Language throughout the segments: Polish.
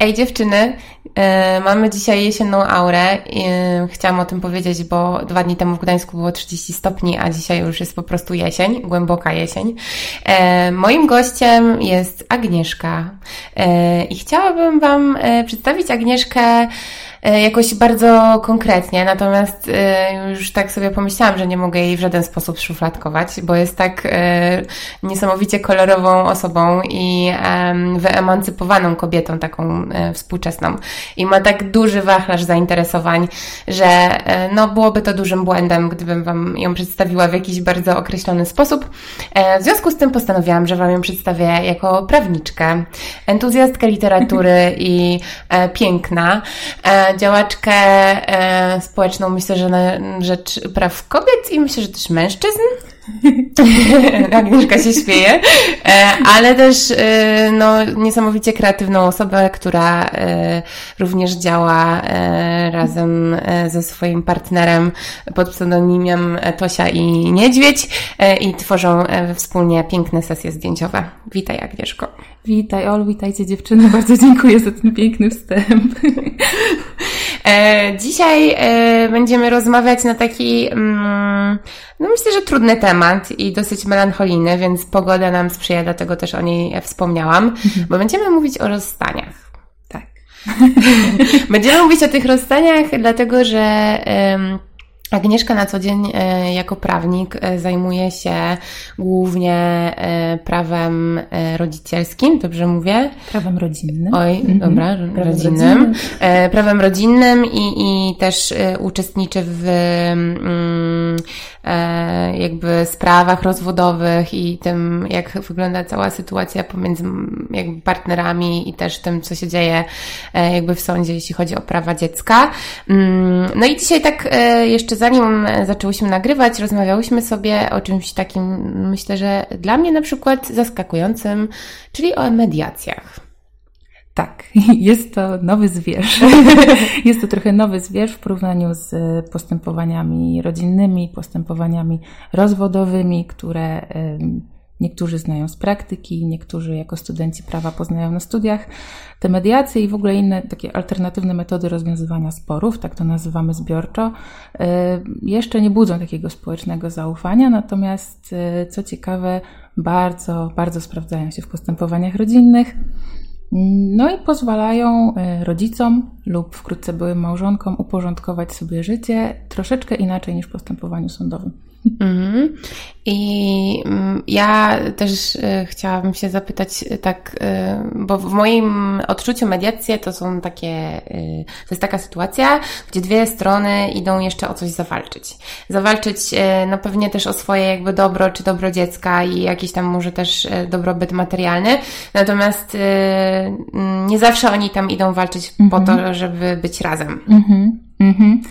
Ej dziewczyny, e, mamy dzisiaj jesienną aurę. chciałam o tym powiedzieć, bo dwa dni temu w Gdańsku było 30 stopni, a dzisiaj już jest po prostu jesień, głęboka jesień. E, moim gościem jest Agnieszka e, i chciałabym Wam przedstawić Agnieszkę E, jakoś bardzo konkretnie, natomiast e, już tak sobie pomyślałam, że nie mogę jej w żaden sposób szufladkować, bo jest tak e, niesamowicie kolorową osobą i wyemancypowaną kobietą, taką współczesną. I ma tak duży wachlarz zainteresowań, że no byłoby to dużym błędem, gdybym Wam ją przedstawiła w jakiś bardzo określony sposób. W związku z tym postanowiłam, że Wam ją przedstawię jako prawniczkę, entuzjastkę literatury i piękna, działaczkę e, społeczną, myślę, że na rzecz praw kobiet i myślę, że też mężczyzn. Agnieszka się śmieje, e, ale też e, no, niesamowicie kreatywną osobę, która e, również działa razem ze swoim partnerem pod pseudonimem Tosia i Niedźwiedź i tworzą wspólnie piękne sesje zdjęciowe. Witaj Agnieszko. Witaj Olu, witajcie dziewczyny, bardzo dziękuję za ten piękny wstęp. Dzisiaj będziemy rozmawiać na taki, mm, no myślę, że trudny temat i dosyć melancholijny, więc pogoda nam sprzyja, dlatego też o niej wspomniałam, mhm. bo będziemy mówić o rozstaniach. Tak. będziemy mówić o tych rozstaniach, dlatego że Agnieszka na co dzień e, jako prawnik e, zajmuje się głównie e, prawem rodzicielskim, dobrze mówię? Prawem rodzinnym. Oj, mhm. dobra, prawem rodzinnym. rodzinnym. Prawem rodzinnym i, i też uczestniczy w mm, jakby sprawach rozwodowych i tym, jak wygląda cała sytuacja pomiędzy jakby partnerami i też tym, co się dzieje jakby w sądzie, jeśli chodzi o prawa dziecka. Mm, no i dzisiaj tak jeszcze zanim zaczęłyśmy nagrywać, rozmawiałyśmy sobie o czymś takim, myślę, że dla mnie na przykład zaskakującym, czyli o mediacjach. Tak, jest to nowy zwierz. Jest to trochę nowy zwierz w porównaniu z postępowaniami rodzinnymi, postępowaniami rozwodowymi, które Niektórzy znają z praktyki, niektórzy jako studenci prawa poznają na studiach. Te mediacje i w ogóle inne takie alternatywne metody rozwiązywania sporów, tak to nazywamy zbiorczo, e, jeszcze nie budzą takiego społecznego zaufania, natomiast e, co ciekawe, bardzo, bardzo sprawdzają się w postępowaniach rodzinnych. No i pozwalają e, rodzicom lub wkrótce byłym małżonkom uporządkować sobie życie troszeczkę inaczej niż w postępowaniu sądowym. Mhm. I mm, ja też y, chciałabym się zapytać y, tak, y, bo w moim odczuciu mediacje to są takie, to jest taka sytuacja, gdzie dwie strony idą jeszcze o coś zawalczyć. Zawalczyć no pewnie też o swoje jakby dobro, czy dobro dziecka i jakiś tam może też dobrobyt materialny, natomiast mm, nie zawsze oni tam idą walczyć po to, mhm. żeby być razem. Mhm. Mhm.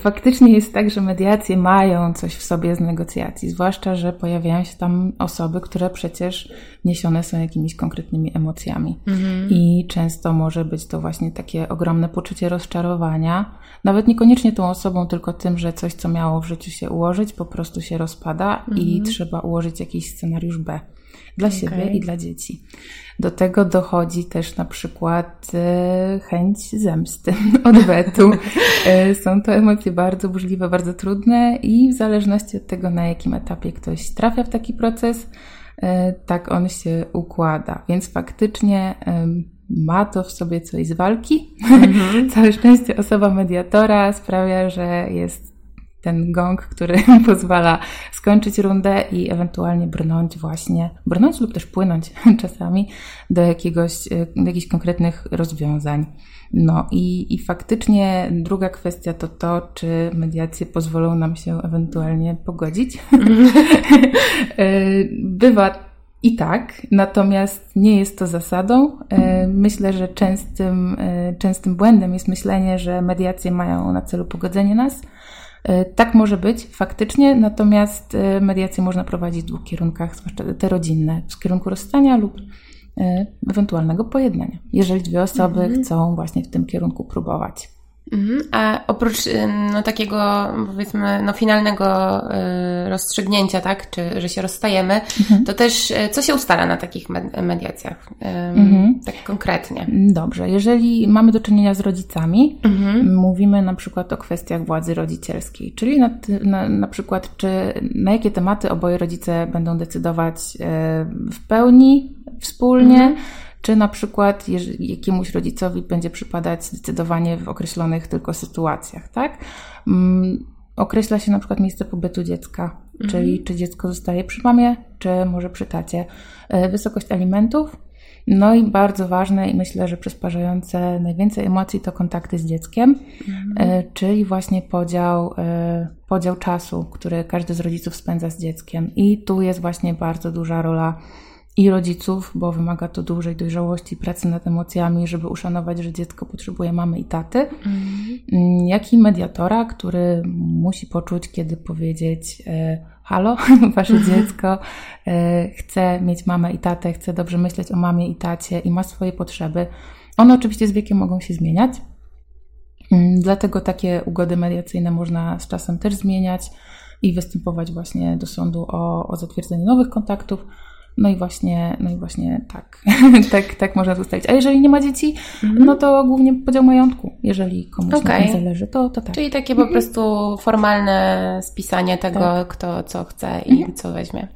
Faktycznie jest tak, że mediacje mają coś w sobie z negocjacji, zwłaszcza, że pojawiają się tam osoby, które przecież niesione są jakimiś konkretnymi emocjami. Mhm. I często może być to właśnie takie ogromne poczucie rozczarowania, nawet niekoniecznie tą osobą, tylko tym, że coś, co miało w życiu się ułożyć, po prostu się rozpada mhm. i trzeba ułożyć jakiś scenariusz B dla okay. siebie i dla dzieci. Do tego dochodzi też na przykład e, chęć zemsty, odwetu. E, są to emocje bardzo burzliwe, bardzo trudne i w zależności od tego, na jakim etapie ktoś trafia w taki proces, e, tak on się układa. Więc faktycznie ma to w sobie coś z walki. Mhm. Całe szczęście osoba mediatora sprawia, że jest ten gong, który pozwala skończyć rundę i ewentualnie brnąć właśnie, brnąć lub też płynąć czasami do jakiegoś, e, do jakichś konkretnych rozwiązań. No i, i faktycznie druga kwestia to to, czy mediacje pozwolą nam się ewentualnie pogodzić. E, bywa i tak, natomiast nie jest to zasadą. E, myślę, że częstym, częstym błędem jest myślenie, że mediacje mają na celu pogodzenie nas, tak może być faktycznie, natomiast e, mediację można prowadzić w dwóch kierunkach, zwłaszcza te rodzinne, w kierunku rozstania lub e, ewentualnego pojednania, jeżeli dwie osoby mhm. chcą właśnie w tym kierunku próbować. Mhm. A oprócz no, takiego, powiedzmy, no, finalnego y, rozstrzygnięcia, tak, czy że się rozstajemy, mhm. to też y, co się ustala na takich mediacjach? Mhm. Tak konkretnie. Dobrze. Jeżeli mamy do czynienia z rodzicami, mhm. mówimy na przykład o kwestiach władzy rodzicielskiej, czyli na, na, na przykład, czy na jakie tematy oboje rodzice będą decydować y, w pełni, wspólnie mhm czy na przykład jakiemuś rodzicowi będzie przypadać zdecydowanie w określonych tylko sytuacjach, tak? Mm, określa się na przykład miejsce pobytu dziecka, mhm. czyli czy dziecko zostaje przy mamie, czy może przy tacie. E, wysokość alimentów, no i bardzo ważne i myślę, że przysparzające najwięcej emocji to kontakty z dzieckiem, mhm. E, czyli właśnie podział, e, podział czasu, który każdy z rodziców spędza z dzieckiem. I tu jest właśnie bardzo duża rola i rodziców, bo wymaga to dużej dojrzałości, pracy nad emocjami, żeby uszanować, że dziecko potrzebuje mamy i taty, mm. jak i mediatora, który musi poczuć, kiedy powiedzieć e, halo, wasze mhm. dziecko e, chce mieć mamę i tatę, chce dobrze myśleć o mamie i tacie i ma swoje potrzeby. One oczywiście z wiekiem mogą się zmieniać, mm, dlatego takie ugody mediacyjne można z czasem też zmieniać i występować właśnie do sądu o, o zatwierdzenie nowych kontaktów, no i właśnie, no i właśnie tak, tak, tak można zostawić. A jeżeli nie ma dzieci, mhm. no to głównie podział majątku. Jeżeli komuś okay. na tym zależy, to, to tak. Czyli takie po prostu formalne spisanie tego, tak. kto co chce i mhm. co weźmie.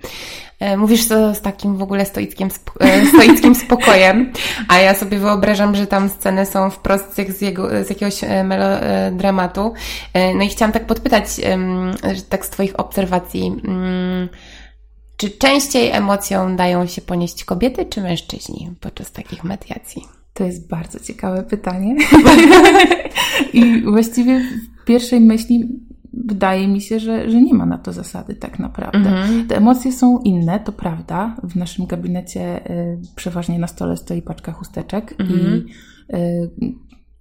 E, mówisz to z takim w ogóle stoickim, e, stoickim spokojem, a ja sobie wyobrażam, że tam sceny są wprost z, jego, z jakiegoś e, melodramatu. No i chciałam tak podpytać, tak z Twoich obserwacji, mm, czy częściej emocjom dają się ponieść kobiety czy mężczyźni podczas takich mediacji? To jest bardzo ciekawe pytanie. I właściwie w pierwszej myśli wydaje mi się, że, że nie ma na to zasady tak naprawdę. Mm-hmm. Te emocje są inne, to prawda. W naszym gabinecie y, przeważnie na stole stoi paczka chusteczek mm-hmm. i mhm. y,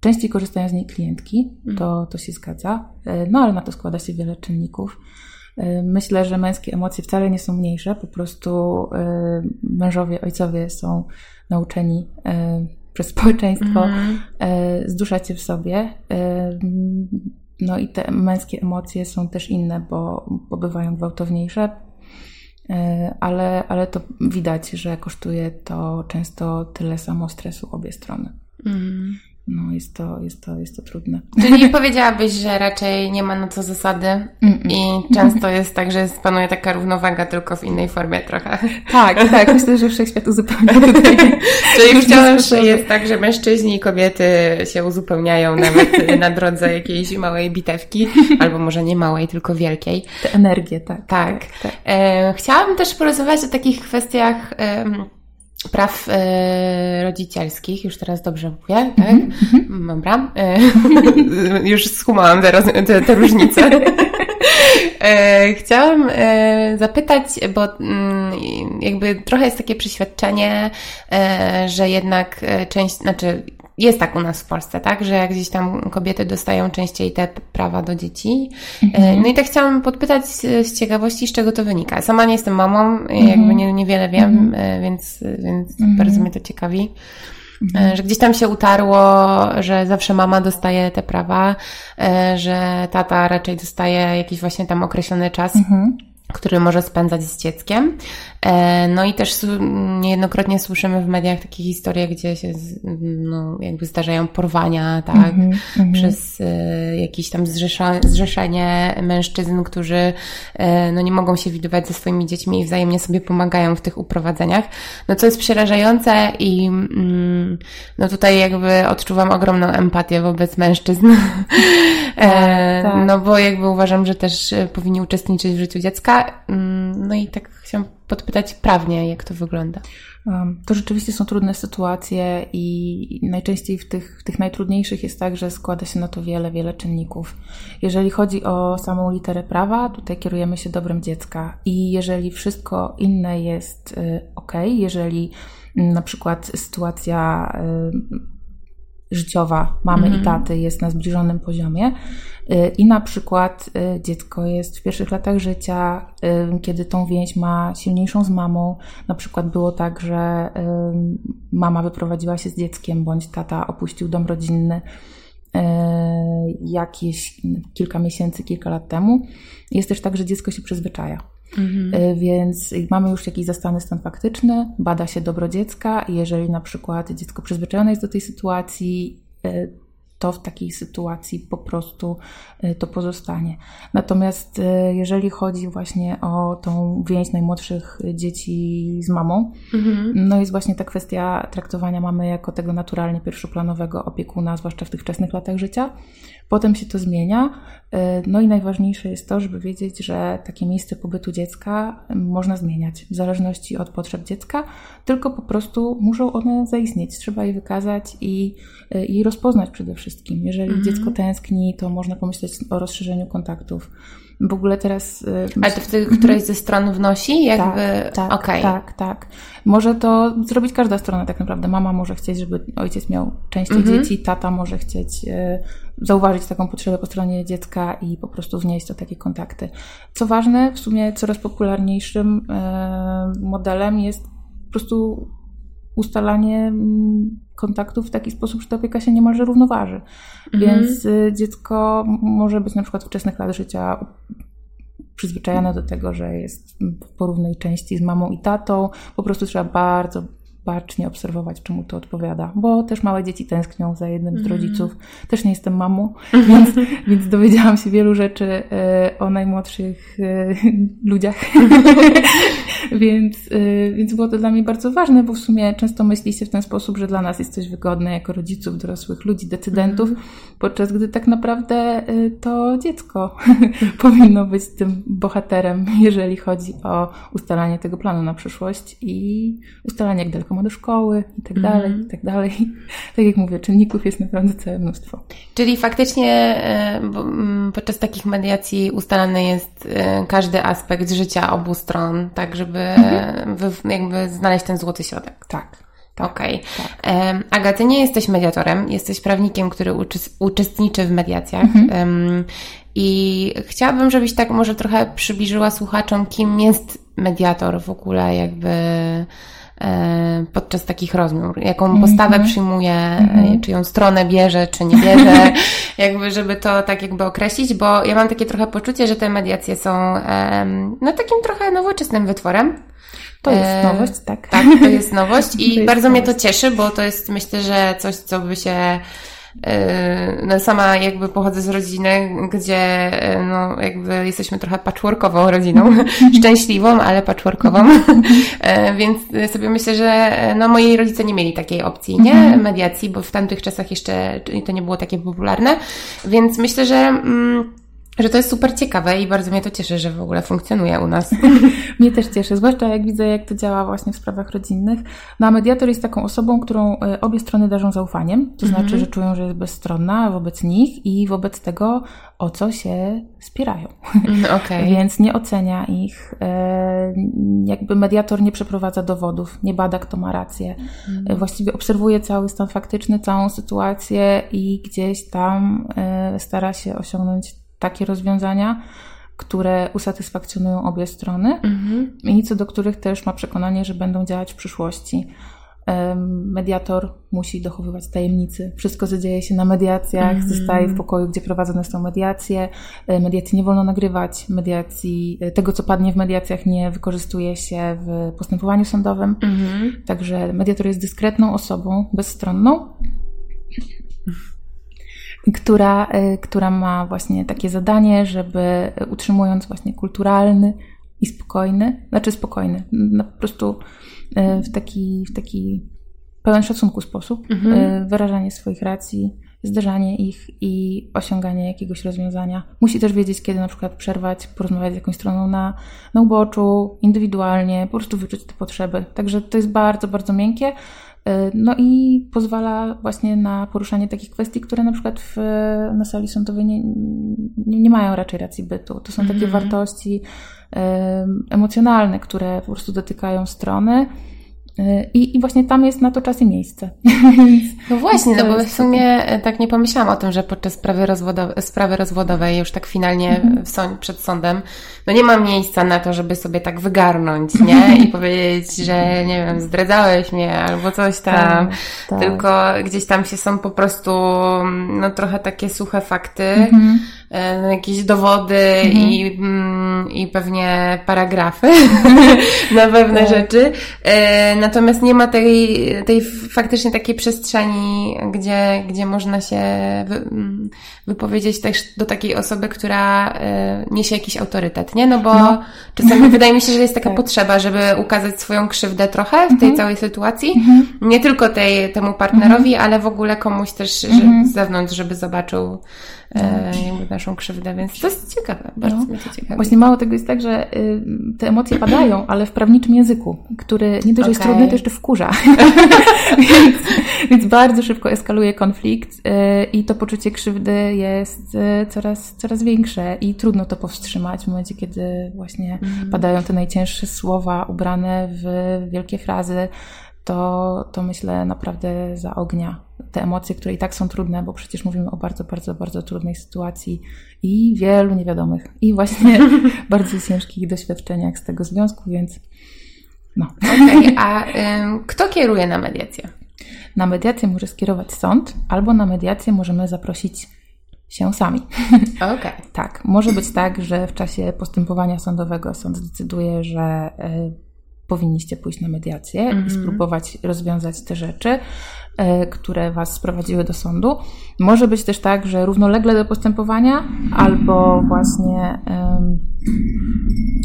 częściej korzystają z niej klientki, to, to się zgadza. Y, no ale na to składa się wiele czynników. Y, myślę, że męskie emocje wcale nie są mniejsze, po prostu y, mężowie, ojcowie są nauczeni y, przez społeczeństwo mm. zduszać się w sobie. No i te męskie emocje są też inne, bo, bo bywają gwałtowniejsze, ale, ale to widać, że kosztuje to często tyle samo stresu obie strony. Mm no jest to, jest to, jest to trudne. Czyli powiedziałabyś, że raczej nie ma na to zasady Mm-mm. i często jest tak, że panuje taka równowaga tylko w innej formie trochę. Tak, tak. Myślę, że wszechświat uzupełnia tutaj. Czyli wciąż jest tak, że mężczyźni i kobiety się uzupełniają nawet na drodze jakiejś małej bitewki, albo może nie małej, tylko wielkiej. Te energie, tak. Tak. tak, tak. E, chciałabym też porozmawiać o takich kwestiach praw e, rodzicielskich, już teraz dobrze mówię, tak? Mm-hmm. Dobra. E, już skumałam te, te, te różnice. E, chciałam e, zapytać, bo mm, jakby trochę jest takie przeświadczenie, e, że jednak e, część, znaczy jest tak u nas w Polsce, tak, że jak gdzieś tam kobiety dostają częściej te prawa do dzieci. Mhm. No i tak chciałam podpytać z ciekawości, z czego to wynika. Sama nie jestem mamą, mhm. jakby nie, niewiele wiem, mhm. E, więc, więc mhm. bardzo mnie to ciekawi. Mhm. Że gdzieś tam się utarło, że zawsze mama dostaje te prawa, e, że tata raczej dostaje jakiś właśnie tam określony czas. Mhm który może spędzać z dzieckiem. E, no i też niejednokrotnie słyszymy w mediach takie historie, gdzie się no, jakby zdarzają porwania, tak, mm -hmm, przez e, jakieś tam zrzeszenie mężczyzn, którzy e, no, nie mogą się widywać ze swoimi dziećmi i wzajemnie sobie pomagają w tych uprowadzeniach. No co jest przerażające i mm, no tutaj jakby odczuwam ogromną empatię wobec mężczyzn. Tak, tak. No bo jakby uważam, że też powinni uczestniczyć w życiu dziecka. Mm, no i tak chciałam podpytać prawnie, jak to wygląda. To rzeczywiście są trudne sytuacje i najczęściej w tych, w tych najtrudniejszych jest tak, że składa się na to wiele, wiele czynników. Jeżeli chodzi o samą literę prawa, tutaj kierujemy się dobrem dziecka i jeżeli wszystko inne jest y, ok, jeżeli mm, na przykład sytuacja y, życiowa mamy mm. i mhm. taty jest na zbliżonym poziomie y, i na przykład y, dziecko jest w pierwszych latach życia, y, kiedy tą więź ma silniejszą z mamą. Na przykład było tak, że mama wyprowadziła się z dzieckiem, bądź tata opuścił dom rodzinny jakieś kilka miesięcy, kilka lat temu. Jest też tak, że dziecko się przyzwyczaja. Mhm. Więc mamy już jakiś zastany stan faktyczny, bada się dobro dziecka i jeżeli na przykład dziecko przyzwyczajone jest do tej sytuacji, to w takiej sytuacji po prostu y, to pozostanie. Natomiast y, jeżeli chodzi właśnie o tą więź najmłodszych dzieci z mamą, mhm. no jest właśnie ta kwestia traktowania mamy jako tego naturalnie pierwszoplanowego opiekuna, zwłaszcza w tych wczesnych latach życia. Potem się to zmienia. E, no i najważniejsze jest to, żeby wiedzieć, że takie miejsce pobytu dziecka można zmieniać w zależności od potrzeb dziecka, tylko po prostu muszą one zaistnieć. Trzeba je wykazać i, i rozpoznać przede wszystkim. Jeżeli mhm. dziecko tęskni, to można pomyśleć o rozszerzeniu kontaktów. W ogóle teraz. Y, Ale to wtedy któraś ze stron wnosi? Jakby... Tak, tak, okay. tak, tak. Może to zrobić każda strona tak naprawdę. Mama może chcieć, żeby ojciec miał częściej mhm. dzieci, tata może chcieć y, zauważyć taką potrzebę po stronie dziecka i po prostu wnieść to takie kontakty. Co ważne, w sumie coraz popularniejszym y, modelem jest po prostu ustalanie mm, kontaktów w taki sposób, że ta opieka się niemalże równoważy. Mhm. Więc y, dziecko może być na przykład wczesnych lat życia przyzwyczajone do tego, że jest w porównej części z mamą i tatą. Po prostu trzeba bardzo bacznie obserwować, czemu to odpowiada, bo też małe dzieci tęsknią za jednym z mhm. rodziców. Też nie jestem mamą, więc, więc dowiedziałam się wielu rzeczy e, o najmłodszych e, ludziach. więc, e, więc było to dla mnie bardzo ważne, bo w sumie często myśli się w ten sposób, że dla nas jest coś wygodne jako rodziców, dorosłych ludzi, decydentów, mhm. podczas gdy tak naprawdę to dziecko powinno być tym bohaterem, jeżeli chodzi o ustalanie tego planu na przyszłość i ustalanie, jak daleko ma do szkoły i tak dalej, mm. i tak dalej. Tak jak mówię, czynników jest naprawdę całe mnóstwo. Czyli faktycznie e, mm, podczas takich mediacji ustalany jest e, każdy aspekt życia obu stron, tak żeby -hmm. jakby znaleźć ten złoty środek. Tak. Tak, Okej. Okay. Tak. Aga, ty nie jesteś mediatorem, jesteś prawnikiem, który uczestniczy w mediacjach. Mhm. I chciałabym, żebyś tak może trochę przybliżyła słuchaczom, kim jest mediator w ogóle, jakby podczas takich rozmów, jaką mhm. postawę przyjmuje, mm-hmm. czyją stronę bierze, czy nie bierze, jakby, żeby to tak jakby określić, bo ja mam takie trochę poczucie, że te mediacje są no takim trochę nowoczesnym wytworem. To jest e, nowość, tak. Tak, to jest nowość i bardzo nowość. mnie to cieszy, bo to jest myślę, że coś, co by się no sama jakby pochodzę z rodziny, gdzie yy, no jakby jesteśmy trochę patchworkową rodziną, szczęśliwą, ale patchworkową, yy, więc sobie myślę, że no moi rodzice nie mieli takiej opcji, nie? Mhm. Mediacji, bo w tamtych czasach jeszcze to nie było takie popularne, więc myślę, że mm, że to jest super ciekawe i bardzo mnie to cieszy, że w ogóle funkcjonuje u nas. mnie też cieszy, zwłaszcza jak widzę, jak to działa właśnie w sprawach rodzinnych. No a mediator jest taką osobą, którą e, obie strony darzą zaufaniem, to znaczy, mhm. że czują, że jest bezstronna wobec nich i wobec tego, o co się spierają. Mm, okay. Więc nie ocenia ich, e, jakby mediator nie przeprowadza dowodów, nie bada, kto ma rację. Mhm. Właściwie obserwuje cały stan faktyczny, całą sytuację i gdzieś tam stara się osiągnąć takie rozwiązania, które usatysfakcjonują obie strony mhm. i co do których też ma przekonanie, że będą działać w przyszłości. Mediator musi dochowywać tajemnicy. Wszystko, co dzieje się na mediacjach, mm. zostaje w pokoju, gdzie prowadzone są mediacje. E, mediacji nie wolno nagrywać. Mediacji, e, tego, co padnie w mediacjach, nie wykorzystuje się w postępowaniu sądowym. Mm. Także mediator jest dyskretną osobą, bezstronną która, y, która ma właśnie takie zadanie, żeby utrzymując właśnie kulturalny i spokojny, znaczy spokojny, no po prostu y, w taki, w taki pełen szacunku sposób, mhm. Y, wyrażanie swoich racji, zderzanie ich i osiąganie jakiegoś rozwiązania. Musi też wiedzieć, kiedy na przykład przerwać, porozmawiać z jakąś stroną na, na uboczu, indywidualnie, po prostu wyczuć te potrzeby. Także to jest bardzo, bardzo miękkie, no i pozwala właśnie na poruszanie takich kwestii, które na przykład w, na sali sądowej nie, nie, nie mają raczej racji bytu. To są takie mm -hmm. wartości e, emocjonalne, które po prostu dotykają strony I, I właśnie tam jest na to czas i miejsce. No właśnie, no bo w sumie tak nie pomyślałam o tym, że podczas sprawy, rozwodowej, sprawy rozwodowej, już tak finalnie mhm. w sąd, przed sądem, no nie ma miejsca na to, żeby sobie tak wygarnąć, nie? I powiedzieć, że nie wiem, zdradzałeś mnie albo coś tam. Tak, tak. Tylko gdzieś tam się są po prostu no trochę takie suche fakty. Mhm E, jakieś dowody mhm. i, mm, i pewnie paragrafy na pewne tak. rzeczy. E, natomiast nie ma tej, tej faktycznie takiej przestrzeni, gdzie, gdzie można się mm, wypowiedzieć też do takiej osoby, która e, niesie jakiś autorytet, nie? No bo no. czasami wydaje mi się, że jest taka tak. potrzeba, żeby ukazać swoją krzywdę trochę w tej mhm. całej sytuacji. Mhm. Nie tylko tej, temu partnerowi, mhm. ale w ogóle komuś też mhm. z zewnątrz, żeby zobaczył e, jakby naszą krzywdę, więc to jest ciekawe, bardzo no. mnie to ciekawe. Właśnie mało tego jest tak, że y, te emocje padają, ale w prawniczym języku, który nie dość, okay. jest trudny, to jeszcze wkurza. więc, więc, bardzo szybko eskaluje konflikt y, i to poczucie krzywdy jest y, coraz, coraz większe i trudno to powstrzymać w momencie, kiedy właśnie mm. padają te najcięższe słowa ubrane w wielkie frazy, to, to myślę naprawdę za ognia te emocje, które i tak są trudne, bo przecież mówimy o bardzo, bardzo, bardzo trudnej sytuacji i wielu niewiadomych i właśnie bardzo ciężkich doświadczeniach z tego związku, więc no. Okay, a ym, kto kieruje na mediację? Na mediację może skierować sąd, albo na mediację możemy zaprosić się sami. Okej. Okay. tak, może być tak, że w czasie postępowania sądowego sąd zdecyduje, że y, powinniście pójść na mediację mm i mhm. spróbować rozwiązać te rzeczy, e, które Was sprowadziły do sądu. Może być też tak, że równolegle do postępowania albo właśnie um,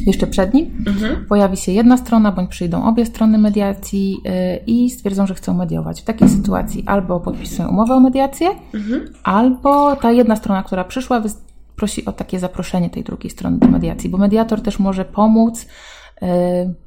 jeszcze przed nim mm -hmm. pojawi się jedna strona, bądź przyjdą obie strony mediacji y, i stwierdzą, że chcą mediować. W takiej sytuacji albo podpisują umowę o mediację, mm -hmm. albo ta jedna strona, która przyszła, prosi o takie zaproszenie tej drugiej strony do mediacji, bo mediator też może pomóc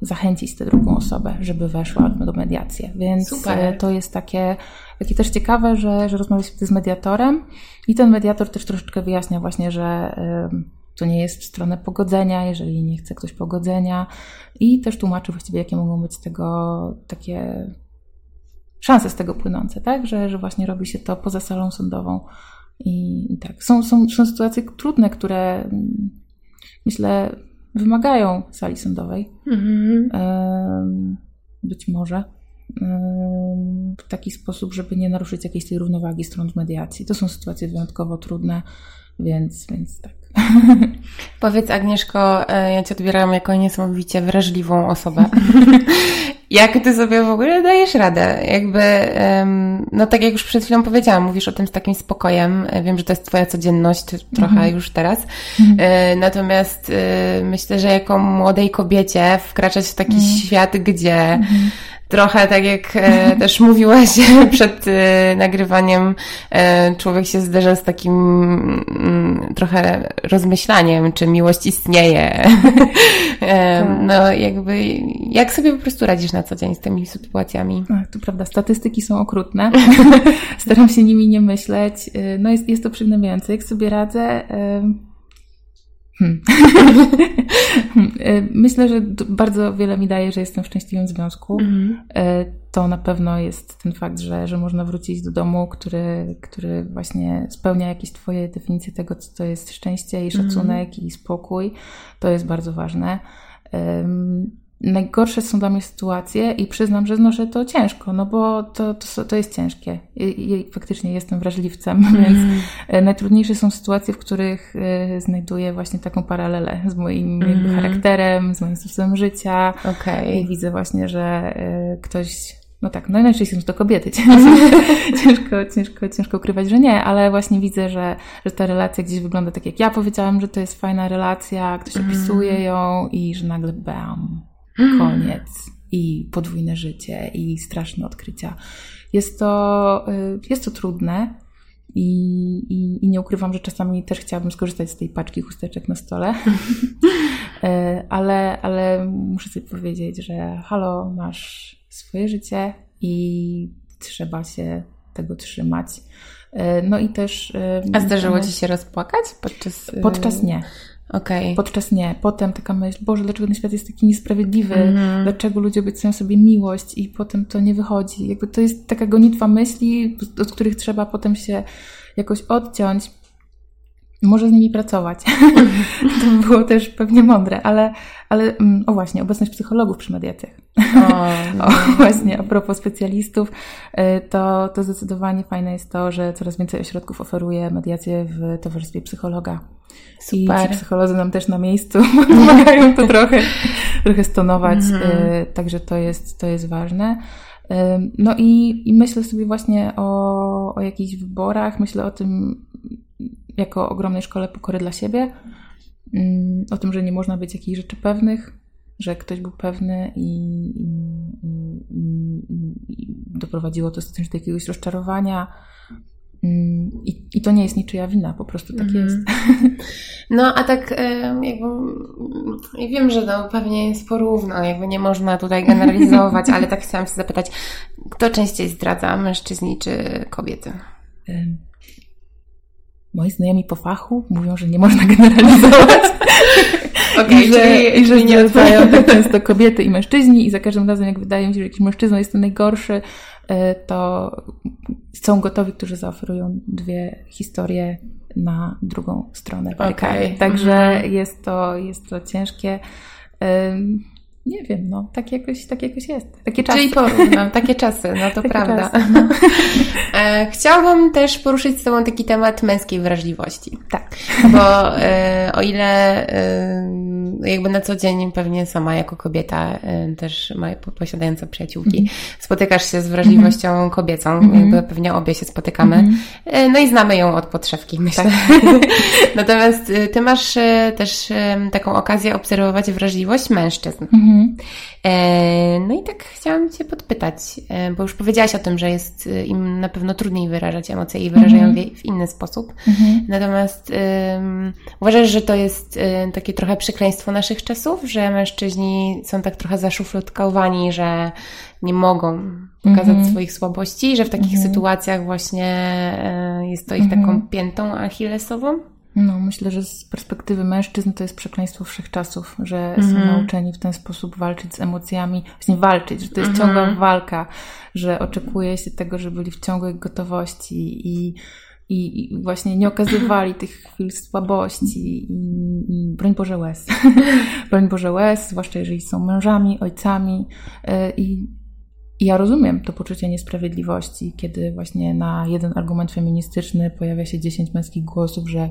zachęcić tę drugą osobę, żeby weszła do mediacji. Więc Super. Y, to jest takie, takie też ciekawe, że, że rozmawia się z mediatorem i ten mediator też troszeczkę wyjaśnia właśnie, że y, to nie jest w stronę pogodzenia, jeżeli nie chce ktoś pogodzenia i też tłumaczy właściwie, jakie mogą być tego takie szanse z tego płynące, tak? Że, że właśnie robi się to poza salą sądową. I, i tak. Są, są, są sytuacje trudne, które mm, myślę wymagają sali sądowej. Mhm. Być może w taki sposób, żeby nie naruszyć jakiejś tej równowagi stron w mediacji. To są sytuacje wyjątkowo trudne, więc, więc tak. Powiedz Agnieszko, e, ja Cię odbieram jako niesamowicie wrażliwą osobę. Jak Ty sobie w ogóle dajesz radę? Jakby, no tak jak już przed chwilą powiedziałam, mówisz o tym z takim spokojem. E, wiem, że to jest Twoja codzienność trochę mm -hmm. już teraz. Mm -hmm. Natomiast myślę, że jako młodej kobiecie wkraczać w taki mm -hmm. świat, gdzie mhm trochę tak jak e, też mówiłaś przed e, nagrywaniem, e, człowiek się zderza z takim mm, trochę rozmyślaniem, czy miłość istnieje. tak. no jakby, jak sobie po prostu radzisz na co dzień z tymi sytuacjami? Ach, to prawda, statystyki są okrutne. Staram się nimi nie myśleć. No jest, jest to przygnębiające. Jak sobie radzę? E, Hmm. Myślę, że bardzo wiele mi daje, że jestem w szczęśliwym związku. Mm. To na pewno jest ten fakt, że, że można wrócić do domu, który, który właśnie spełnia jakieś Twoje definicje tego, co to jest szczęście i szacunek mm. i spokój. To jest bardzo ważne najgorsze są dla mnie sytuacje i przyznam, że znoszę to ciężko, no bo to, to, to jest ciężkie. I, I, faktycznie jestem wrażliwcem, mm. więc e, najtrudniejsze są sytuacje, w których y, znajduję właśnie taką paralelę z moim mm. charakterem, z moim sposobem życia. Okay. I widzę właśnie, że y, ktoś no tak, no najczęściej są to kobiety. ciężko, ciężko, ciężko ukrywać, że nie, ale właśnie widzę, że, że ta relacja gdzieś wygląda tak, jak ja powiedziałam, że to jest fajna relacja, ktoś mm. opisuje ją i że nagle bam, koniec i podwójne życie i straszne odkrycia. Jest to, y, jest to trudne i, i, i nie ukrywam, że czasami też chciałabym skorzystać z tej paczki chusteczek na stole, y, ale, ale muszę sobie powiedzieć, że halo, masz swoje życie i trzeba się tego trzymać. Y, no i też. A zdarzyło Ci się rozpłakać podczas. Podczas nie. Okay. Podczas nie. Potem taka myśl, Boże, dlaczego ten świat jest taki niesprawiedliwy? Mm. Dlaczego ludzie obiecują sobie miłość i potem to nie wychodzi? Jakby to jest taka gonitwa myśli, od których trzeba potem się jakoś odciąć. Może z nimi pracować. to by było też pewnie mądre, ale, ale mm, o właśnie, obecność psychologów przy mediacjach. O, o, właśnie, a propos specjalistów, y, to, to zdecydowanie fajne jest to, że coraz więcej ośrodków oferuje mediację w towarzystwie psychologa. Super. I ci psycholodzy nam też na miejscu pomagają to trochę, trochę stonować, mm -hmm. także to jest, to jest ważne. Y, no i, i myślę sobie właśnie o, o jakichś wyborach, myślę o tym jako ogromnej szkole pokory dla siebie, mm, o tym, że nie można być jakichś rzeczy pewnych, że ktoś był pewny i, i, i, i doprowadziło to do jakiegoś rozczarowania, Mm, I, I to nie jest niczyja wina, po prostu tak mm. jest. No, a tak jakby, ja wiem, że to pewnie jest porówno, jakby nie można tutaj generalizować, ale tak chciałam się zapytać, kto częściej zdradza, mężczyźni czy kobiety? Moi znajomi po fachu mówią, że nie można generalizować. Okay, I że, i że nie zdradzają tak często kobiety i mężczyźni i za każdym razem, jak wydaje mi się, że jakiś mężczyzna jest ten najgorszy, E, to są gotowi, którzy zaoferują dwie historie na drugą stronę Okay. Także mhm. jest, to, jest to ciężkie. Nie wiem, no, tak jakoś, tak jakoś jest. Takie czasy. Czyli porównam, takie czasy, no to takie prawda. Czasy, no. E, chciałabym też poruszyć z Tobą taki temat męskiej wrażliwości. Tak. Bo e, o ile jakby na co dzień pewnie sama jako kobieta, e, też posiadająca przyjaciółki, mm. spotykasz się z wrażliwością mm. kobiecą, mm. jakby pewnie obie się spotykamy. Mm. No i znamy ją od podszewki, myślę. Tak. Natomiast e, Ty masz też taką okazję obserwować wrażliwość mężczyzn. Mhm. E, no i tak chciałam Cię podpytać, e, bo już powiedziałaś o tym, że jest e, im na pewno trudniej wyrażać emocje i wyrażają mhm. w inny sposób. Mhm. Natomiast um, uważasz, że to jest takie trochę przekleństwo naszych czasów, że mężczyźni są tak trochę zaszufladkowani, że nie mogą pokazać mhm. swoich słabości, że w takich mhm. sytuacjach właśnie jest to ich taką mhm. piętą achillesową? No, myślę, że z perspektywy mężczyzn to jest przekleństwo wszechczasów, że mm -hmm. są mhm. nauczeni w ten sposób walczyć z emocjami, właśnie walczyć, że to jest mm -hmm. ciągła walka, że oczekuje się tego, że byli w ciągłej gotowości i, i, właśnie nie okazywali tych chwil słabości i, i broń Boże łez. broń Boże łez, zwłaszcza jeżeli są mężami, ojcami y, i i ja rozumiem to poczucie niesprawiedliwości, kiedy właśnie na jeden argument feministyczny pojawia się dziesięć męskich głosów, że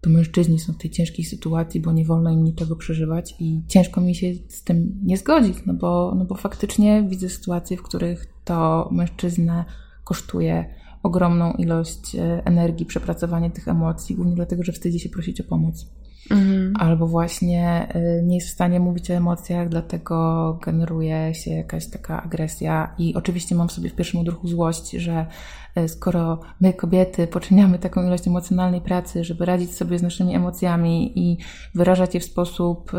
to mężczyźni są w tej ciężkiej sytuacji, bo nie wolno im niczego przeżywać i ciężko mi się z tym nie zgodzić, no bo, no bo faktycznie widzę sytuacje, w których to mężczyznę kosztuje ogromną ilość e, energii przepracowanie tych emocji, głównie dlatego, że wstydzi się prosić o pomoc. Mhm. Albo właśnie y, nie jest w stanie mówić o emocjach, dlatego generuje się jakaś taka agresja. I oczywiście mam w sobie w pierwszym odruchu złość, że y, skoro my, kobiety, poczyniamy taką ilość emocjonalnej pracy, żeby radzić sobie z naszymi emocjami i wyrażać je w sposób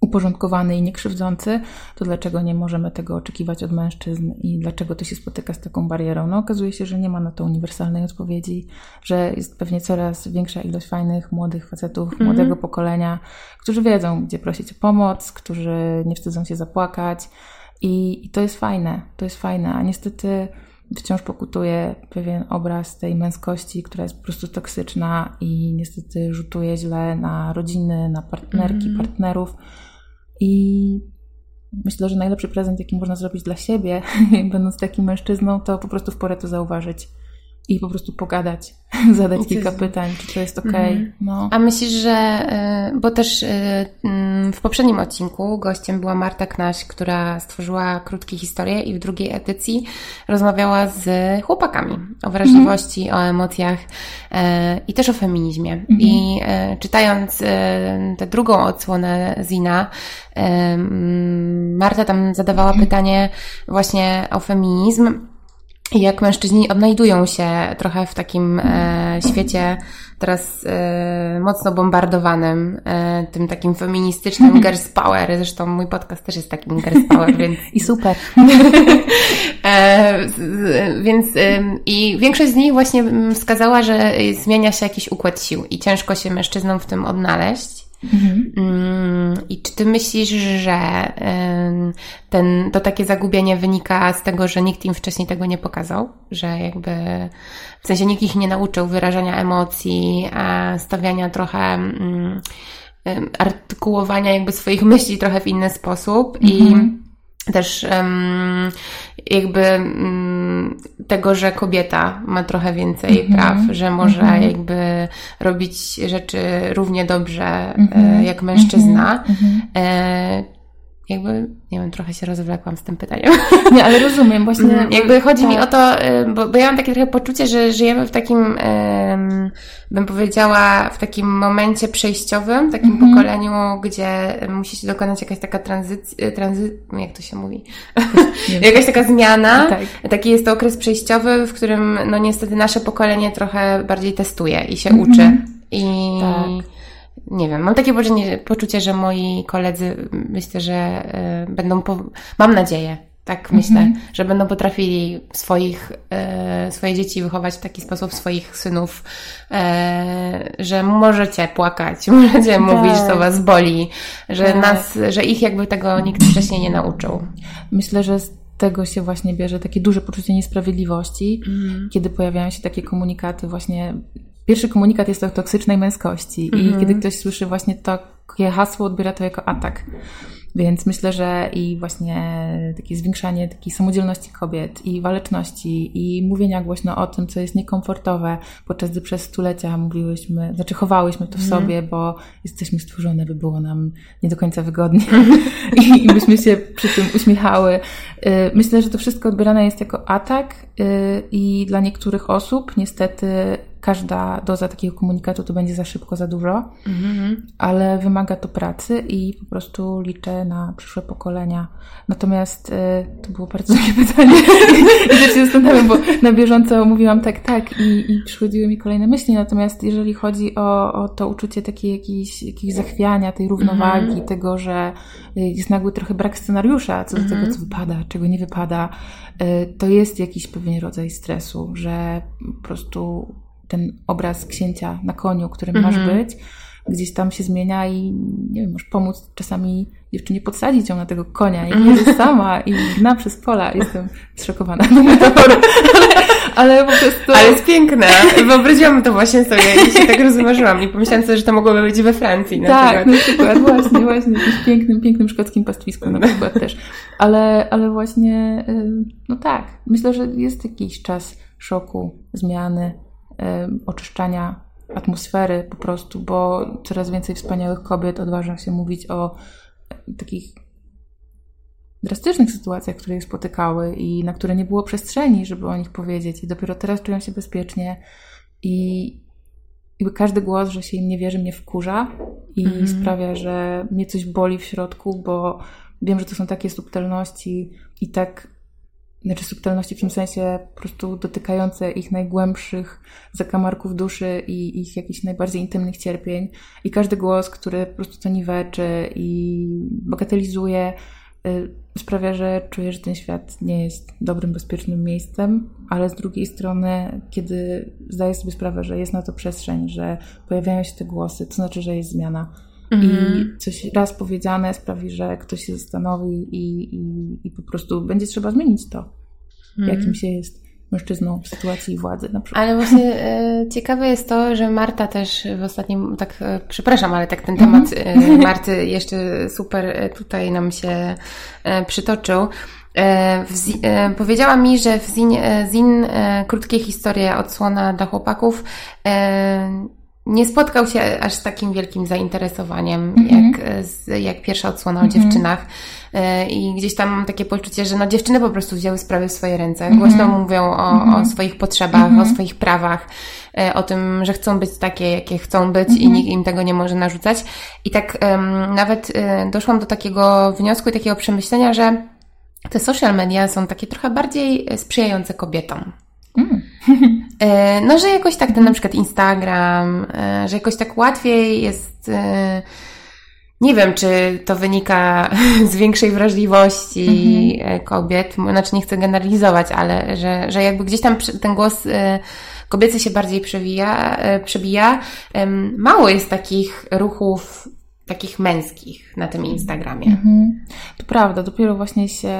uporządkowany i niekrzywdzący, to dlaczego nie możemy tego oczekiwać od mężczyzn i dlaczego to się spotyka z taką barierą? No okazuje się, że nie ma na to uniwersalnej odpowiedzi, że jest pewnie coraz większa ilość fajnych, młodych facetów, mm -hmm. młodego pokolenia, którzy wiedzą, gdzie prosić o pomoc, którzy nie wstydzą się zapłakać i, i to jest fajne, to jest fajne, a niestety wciąż pokutuje pewien obraz tej męskości, która jest po prostu toksyczna i niestety rzutuje źle na rodziny, na partnerki, mm -hmm. partnerów. I myślę, że najlepszy prezent, jaki można zrobić dla siebie, będąc takim mężczyzną, to po prostu w porę to zauważyć i po prostu pogadać, zadać kilka pytań, czy to jest ok. Mhm. No. A myślisz, że, y, bo też y, mm, w poprzednim odcinku gościem była Marta Knaś, która stworzyła krótkie historie i w drugiej edycji rozmawiała z chłopakami o wrażliwości, mhm. o emocjach y, i też o feminizmie. Mhm. I czytając tę drugą odsłonę Zina, mm, Marta tam zadawała pytanie właśnie o feminizm jak mężczyźni odnajdują się trochę w takim e, świecie teraz e, mocno bombardowanym, e, tym takim feministycznym girls power. Zresztą mój podcast też jest takim girls power, więc... I super. e, więc i większość z nich właśnie wskazała, że zmienia się jakiś układ sił i ciężko się mężczyznom w tym odnaleźć. Mhm. Mm, I czy ty myślisz, że ten, to takie zagubienie wynika z tego, że nikt im wcześniej tego nie pokazał? Że jakby w sensie nikt ich nie nauczył wyrażania emocji, stawiania trochę mm, artykułowania jakby swoich myśli trochę w inny sposób i mhm też um, jakby um, tego, że kobieta ma trochę więcej mm -hmm. praw, że może mm -hmm. jakby robić rzeczy równie dobrze mm -hmm. e, mhm. jak mężczyzna. Mhm. E, jakby, nie wiem, trochę się rozwlekłam z tym pytaniem. Nie, ale rozumiem, właśnie. Mm, jakby chodzi tak. mi o to, y, bo, bo ja mam takie trochę poczucie, że żyjemy w takim, bym powiedziała, w takim momencie przejściowym, takim mm -hmm. pokoleniu, gdzie musi się dokonać jakaś taka tranzycja, tranzy, jak to się mówi? jakaś taka zmiana. Tak. Taki jest to okres przejściowy, w którym, no niestety nasze pokolenie trochę bardziej testuje i się mm -hmm. uczy. I tak nie wiem, mam takie poczucie, że moi koledzy myślę, że y, będą, po, mam nadzieję, tak myślę, mm -hmm. że będą potrafili swoich, y, swoje dzieci wychować w taki sposób, swoich synów, y, że możecie płakać, możecie tak. mówić, co was boli, że tak. nas, że ich jakby tego nikt wcześniej nie nauczył. Myślę, że z tego się właśnie bierze takie duże poczucie niesprawiedliwości, mm. kiedy pojawiają się takie komunikaty właśnie Pierwszy komunikat jest o toksycznej męskości i mhm. kiedy ktoś słyszy właśnie takie hasło, odbiera to jako atak. Więc myślę, że i właśnie takie zwiększanie takiej samodzielności kobiet i waleczności i mówienia głośno o tym, co jest niekomfortowe, podczas gdy przez stulecia mówiłyśmy, znaczy chowałyśmy to w mm. sobie, bo jesteśmy stworzone, by było nam nie do końca wygodnie I, i byśmy się przy tym uśmiechały. Y, myślę, że to wszystko odbierane jest jako atak y, i dla niektórych osób niestety każda doza takiego komunikatu to będzie za szybko, za dużo, mm-hmm. ale wymaga to pracy i po prostu liczę na przyszłe pokolenia. Natomiast y, to było bardzo długie pytanie i się zastanawiam, bo na bieżąco mówiłam tak, tak i, i przychodziły mi kolejne myśli. Natomiast jeżeli chodzi o, o to uczucie takiej jakiejś, zachwiania, tej równowagi, mm-hmm. tego, że jest nagły trochę brak scenariusza co do mm-hmm. tego, mhm. co wypada, czego nie wypada, y, to jest jakiś pewien rodzaj stresu, że po prostu ten obraz księcia na koniu, którym -hmm. masz być, gdzieś tam się zmienia i nie wiem, możesz pomóc czasami dziewczynie podsadzić ją na tego konia i mhm. jedzie sama i gna przez pola. Jestem zszokowana ale, po prostu... Ale jest piękne. Wyobraziłam to właśnie sobie i się tak rozmarzyłam i pomyślałam sobie, że to mogłoby być we Francji na tak, przykład. na przykład, właśnie, właśnie, jakimś pięknym, pięknym szkockim pastwisku na przykład też. Ale, ale właśnie, no tak, myślę, że jest jakiś czas szoku, zmiany, oczyszczania atmosfery po prostu, bo coraz więcej wspaniałych kobiet odważa się mówić o takich drastycznych sytuacjach, które je spotykały i na które nie było przestrzeni, żeby o nich powiedzieć. I dopiero teraz czują się bezpiecznie i jakby każdy głos, że się im nie wierzy, mnie wkurza i mm. sprawia, że mnie coś boli w środku, bo wiem, że to są takie subtelności i tak znaczy subtelności w tym sensie po prostu dotykające ich najgłębszych zakamarków duszy i ich jakichś najbardziej intymnych cierpień. I każdy głos, który po prostu to niweczy i bagatelizuje, y, sprawia, że czuję, że ten świat nie jest dobrym, bezpiecznym miejscem, ale z drugiej strony, kiedy zdaję sobie sprawę, że jest na to przestrzeń, że pojawiają się te głosy, to znaczy, że jest zmiana i mhm. coś raz powiedziane sprawi, że ktoś się zastanowi i, i, i po prostu będzie trzeba zmienić to, mm. jakim się jest mężczyzną w sytuacji władzy na przykład. Ale właśnie e, ciekawe jest to, że Marta też w ostatnim, tak e, przepraszam, ale tak ten temat mm. e, Marty jeszcze super e, tutaj nam się e, przytoczył. E, powiedziała mi, że w Zin, Zin krótkie historie odsłona dla chłopaków nie spotkał się aż z takim wielkim zainteresowaniem, mm-hmm. jak, jak pierwsza odsłona mm-hmm. o mhm. dziewczynach. E, I gdzieś tam mam takie poczucie, że no dziewczyny po prostu wzięły sprawy w swoje ręce. Mm-hmm. Głośno mówią o, o mhm. swoich potrzebach, o mhm. swoich prawach, e, o tym, że chcą być takie, jakie chcą być i nikt im tego nie może narzucać. I tak um, nawet um, doszłam do takiego wniosku i takiego przemyślenia, że te social media są takie trochę bardziej sprzyjające kobietom. Mm. No, że jakoś tak ten na przykład Instagram, że jakoś tak łatwiej jest nie wiem, czy to wynika z większej wrażliwości mhm. kobiet, znaczy nie chcę generalizować, ale że, że jakby gdzieś tam ten głos e, kobiecy się bardziej przewija, e, przebija. Mało jest takich ruchów takich męskich na tym Instagramie. Mhm. To prawda, dopiero właśnie się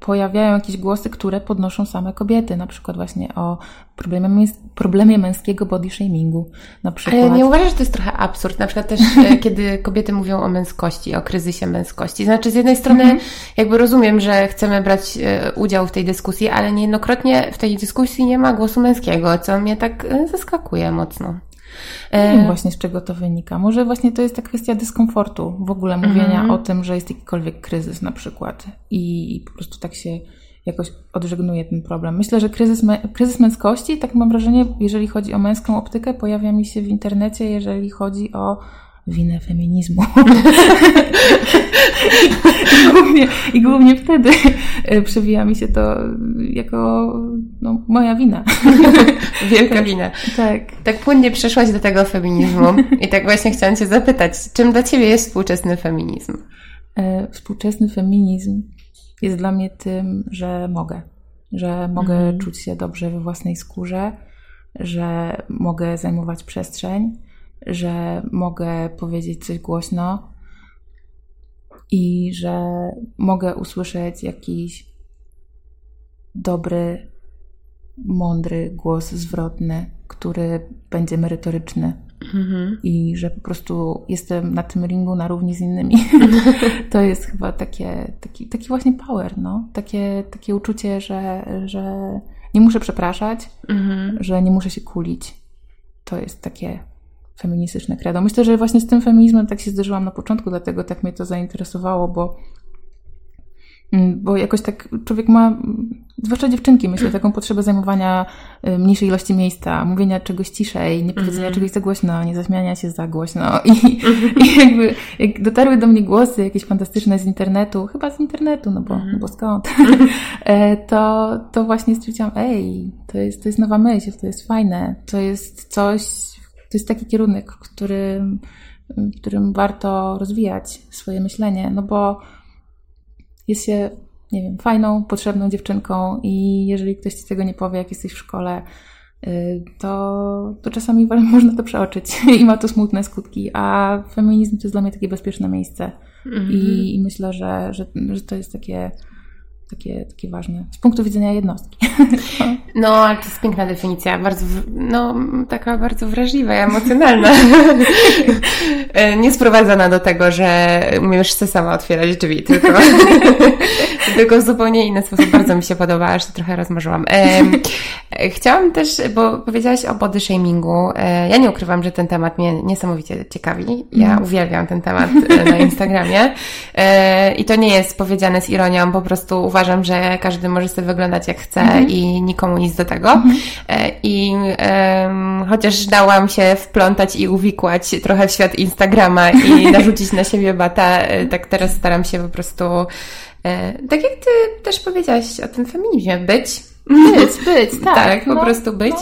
pojawiają jakieś głosy, które podnoszą same kobiety, na przykład właśnie o problemie, problemie męskiego body shamingu. Na przykład. Ale nie uważasz, że to jest trochę absurd? Na przykład też, e, kiedy kobiety mówią o męskości, o kryzysie męskości. Znaczy, z jednej strony mhm. jakby rozumiem, że chcemy brać e, udział w tej dyskusji, ale niejednokrotnie w tej dyskusji nie ma głosu męskiego, co mnie tak e, zaskakuje mocno. Nie wiem właśnie z czego to wynika. Może właśnie to jest ta kwestia dyskomfortu, w ogóle mówienia mhm. o tym, że jest jakikolwiek kryzys na przykład i, po prostu tak się jakoś odżegnuje ten problem. Myślę, że kryzys, kryzys męskości, tak mam wrażenie, jeżeli chodzi o męską optykę, pojawia mi się w internecie, jeżeli chodzi o winę feminizmu. I, głównie, I głównie wtedy e, przewija mi się to jako no, moja wina. Wielka tak, wina. Tak. Tak płynnie przeszłaś do tego feminizmu i tak właśnie chciałam Cię zapytać, czym dla Ciebie jest współczesny feminizm? E, współczesny feminizm jest dla mnie tym, że mogę. Że mogę mhm. czuć się dobrze we własnej skórze, że mogę zajmować przestrzeń, że mogę powiedzieć coś głośno i że mogę usłyszeć jakiś dobry, mądry głos zwrotny, który będzie merytoryczny. Mhm. I że po prostu jestem na tym ringu na równi z innymi. to jest chyba takie, taki, taki właśnie power, no. Takie, takie uczucie, że, że nie muszę przepraszać, mhm. że nie muszę się kulić. To jest takie feministyczne credo. Myślę, że właśnie z tym feminizmem tak się zderzyłam na początku, dlatego tak mnie to zainteresowało, bo mm, bo jakoś tak człowiek ma, zwłaszcza dziewczynki, myślę, taką potrzebę zajmowania y, mniejszej ilości miejsca, mówienia czegoś ciszej, nie powiedzenia mm-hmm. czegoś za głośno, nie zaśmiania się za głośno. I, mm-hmm. i jakby jak dotarły do mnie głosy jakieś fantastyczne z internetu, chyba z internetu, no bo, mm-hmm. no bo skąd, e, to, to właśnie stwierdziłam, ej, to jest, to jest nowa myśl, to jest fajne, to jest coś, to jest taki kierunek, w którym, w którym warto rozwijać swoje myślenie, no bo jest się, nie wiem, fajną, potrzebną dziewczynką i jeżeli ktoś ci tego nie powie, jak jesteś w szkole, y, to, to czasami można to przeoczyć i ma to smutne skutki, a feminizm to jest dla mnie takie bezpieczne miejsce. Mm -hmm. I, I, myślę, że, że, że to jest takie takie, takie ważne z punktu widzenia jednostki. No, ale to jest piękna definicja, bardzo, no, taka bardzo wrażliwa i emocjonalna. E, nie sprowadzona do tego, że umiesz sobie sama otwierać drzwi, tylko, tylko w zupełnie inny sposób. Bardzo mi się podoba, aż trochę rozmarzyłam. E, chciałam też, bo powiedziałaś o body shamingu. E, ja nie ukrywam, że ten temat mnie niesamowicie ciekawi. Ja mm. uwielbiam ten temat na Instagramie. I to nie jest powiedziane z ironią, po prostu uważam, że każdy może sobie wyglądać jak chce mm -hmm. i nikomu nic do tego. Mm -hmm. I um, chociaż dałam się wplątać i uwikłać trochę w świat Instagrama i narzucić na siebie bata, e, tak teraz staram się po prostu, e, tak jak ty też powiedziałaś o tym feminizmie, być być, być, tak. tak, po no, prostu być.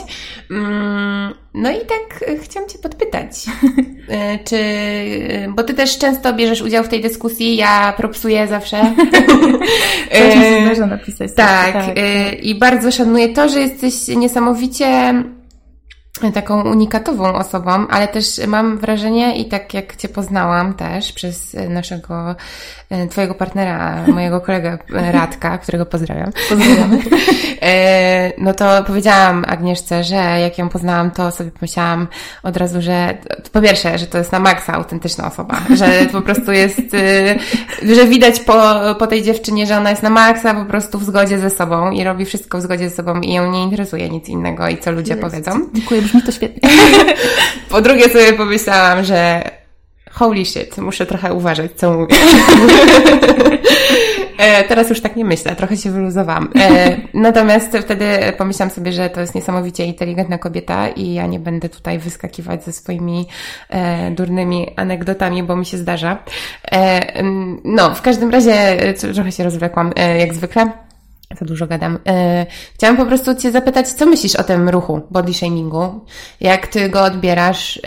No. No i tak e, chciałam Cię podpytać, e, czy, bo Ty też często bierzesz udział w tej dyskusji, ja propsuję zawsze. Można napisać. Tak, tak, tak, i bardzo szanuję to, że jesteś niesamowicie taką unikatową osobą, ale też mam wrażenie i tak jak Cię poznałam też przez naszego, e, Twojego partnera, mojego kolegę e, Radka, którego pozdrawiam. Pozdrawiam. E, no to powiedziałam Agnieszce, że jak ją poznałam, to sobie pomyślałam od razu, że po pierwsze, że to jest na maksa autentyczna osoba, że po prostu jest, że widać po, po tej dziewczynie, że ona jest na maksa po prostu w zgodzie ze sobą i robi wszystko w zgodzie ze sobą i ją nie interesuje nic innego i co ludzie powiedzą. Dziękuję, brzmi to świetnie. Po drugie sobie pomyślałam, że holy shit, muszę trochę uważać, co mówię. E, teraz już tak nie myślę, trochę się wyluzowałam. E, natomiast wtedy pomyślałam sobie, że to jest niesamowicie inteligentna kobieta i ja nie będę tutaj wyskakiwać ze swoimi e, durnymi anegdotami, bo mi się zdarza. No, w każdym razie trochę się rozwlekłam, jak zwykle. Za dużo gadam. Chciałam po prostu Cię zapytać, co myślisz o tym ruchu body shamingu? Jak Ty go odbierasz?